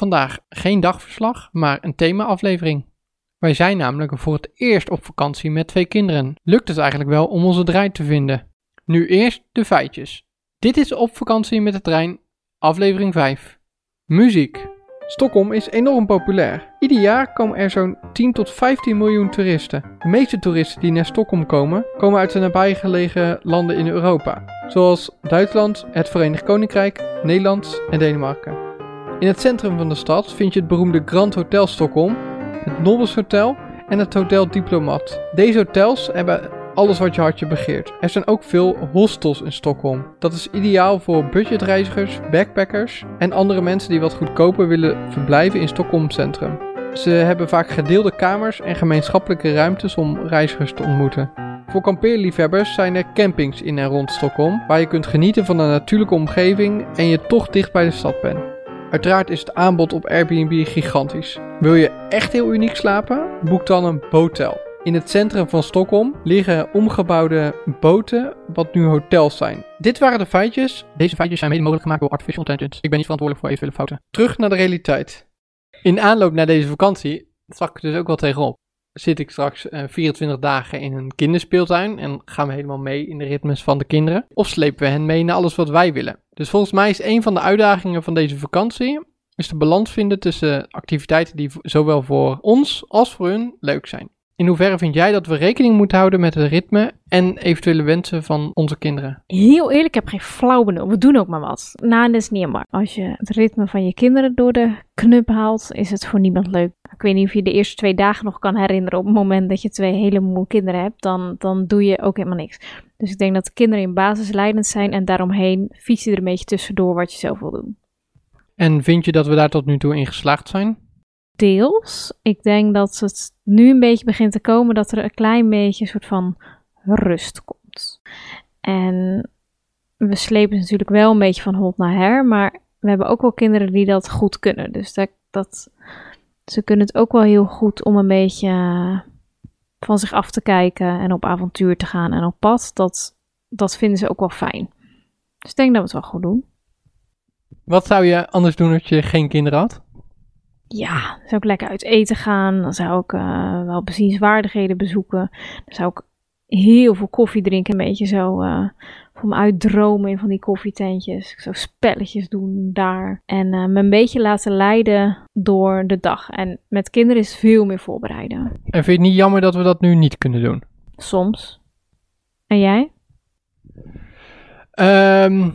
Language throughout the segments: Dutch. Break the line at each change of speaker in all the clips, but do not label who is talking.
Vandaag geen dagverslag, maar een thema-aflevering. Wij zijn namelijk voor het eerst op vakantie met twee kinderen. Lukt het eigenlijk wel om onze draai te vinden? Nu eerst de feitjes. Dit is op vakantie met de trein, aflevering 5. Muziek. Stockholm is enorm populair. Ieder jaar komen er zo'n 10 tot 15 miljoen toeristen. De meeste toeristen die naar Stockholm komen, komen uit de nabijgelegen landen in Europa, zoals Duitsland, het Verenigd Koninkrijk, Nederland en Denemarken. In het centrum van de stad vind je het beroemde Grand Hotel Stockholm, het Nobbels Hotel en het Hotel Diplomat. Deze hotels hebben alles wat je hartje begeert. Er zijn ook veel hostels in Stockholm. Dat is ideaal voor budgetreizigers, backpackers en andere mensen die wat goedkoper willen verblijven in Stockholm Centrum. Ze hebben vaak gedeelde kamers en gemeenschappelijke ruimtes om reizigers te ontmoeten. Voor kampeerliefhebbers zijn er campings in en rond Stockholm, waar je kunt genieten van de natuurlijke omgeving en je toch dicht bij de stad bent. Uiteraard is het aanbod op Airbnb gigantisch. Wil je echt heel uniek slapen? Boek dan een botel. In het centrum van Stockholm liggen omgebouwde boten, wat nu hotels zijn. Dit waren de feitjes. Deze feitjes zijn mede mogelijk gemaakt door Artificial Intelligence. Ik ben niet verantwoordelijk voor eventuele fouten. Terug naar de realiteit. In aanloop naar deze vakantie zag ik dus ook wel tegenop. Zit ik straks uh, 24 dagen in een kinderspeeltuin en gaan we helemaal mee in de ritmes van de kinderen? Of slepen we hen mee naar alles wat wij willen? Dus volgens mij is een van de uitdagingen van deze vakantie is de balans vinden tussen activiteiten die zowel voor ons als voor hun leuk zijn. In hoeverre vind jij dat we rekening moeten houden met het ritme en eventuele wensen van onze kinderen?
Heel eerlijk, ik heb geen flauw benul. We doen ook maar wat. Nou, dat is niet maar. Als je het ritme van je kinderen door de knup haalt, is het voor niemand leuk. Ik weet niet of je de eerste twee dagen nog kan herinneren. Op het moment dat je twee hele moe kinderen hebt, dan, dan doe je ook helemaal niks. Dus ik denk dat de kinderen in basis leidend zijn en daaromheen fiets je er een beetje tussendoor wat je zelf wil doen.
En vind je dat we daar tot nu toe in geslaagd zijn?
Deels. Ik denk dat het nu een beetje begint te komen dat er een klein beetje een soort van rust komt. En we slepen natuurlijk wel een beetje van hond naar her, maar we hebben ook wel kinderen die dat goed kunnen. Dus dat, dat, ze kunnen het ook wel heel goed om een beetje van zich af te kijken en op avontuur te gaan en op pad. Dat, dat vinden ze ook wel fijn. Dus ik denk dat we het wel goed doen.
Wat zou je anders doen als je geen kinderen had?
Ja, dan zou ik lekker uit eten gaan. Dan zou ik uh, wel bezienswaardigheden bezoeken. Dan zou ik heel veel koffie drinken. Een beetje zo uh, voor me uitdromen in van die koffietentjes. Ik zou spelletjes doen daar. En uh, me een beetje laten leiden door de dag. En met kinderen is veel meer voorbereiden.
En vind je het niet jammer dat we dat nu niet kunnen doen?
Soms. En jij?
Um,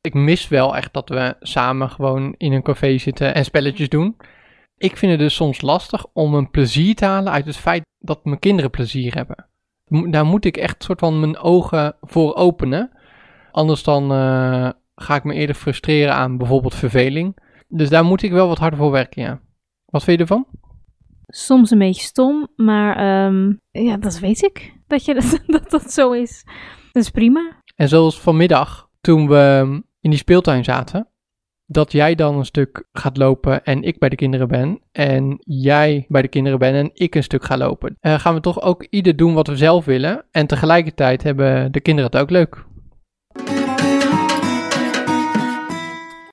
ik mis wel echt dat we samen gewoon in een café zitten en spelletjes doen. Ik vind het dus soms lastig om een plezier te halen uit het feit dat mijn kinderen plezier hebben. Daar moet ik echt soort van mijn ogen voor openen. Anders dan uh, ga ik me eerder frustreren aan bijvoorbeeld verveling. Dus daar moet ik wel wat harder voor werken, ja. Wat vind je ervan?
Soms een beetje stom, maar um, ja, dat weet ik. Dat, je, dat, dat dat zo is. Dat is prima.
En zoals vanmiddag, toen we in die speeltuin zaten, dat jij dan een stuk gaat lopen en ik bij de kinderen ben. En jij bij de kinderen bent en ik een stuk ga lopen. Uh, gaan we toch ook ieder doen wat we zelf willen. En tegelijkertijd hebben de kinderen het ook leuk.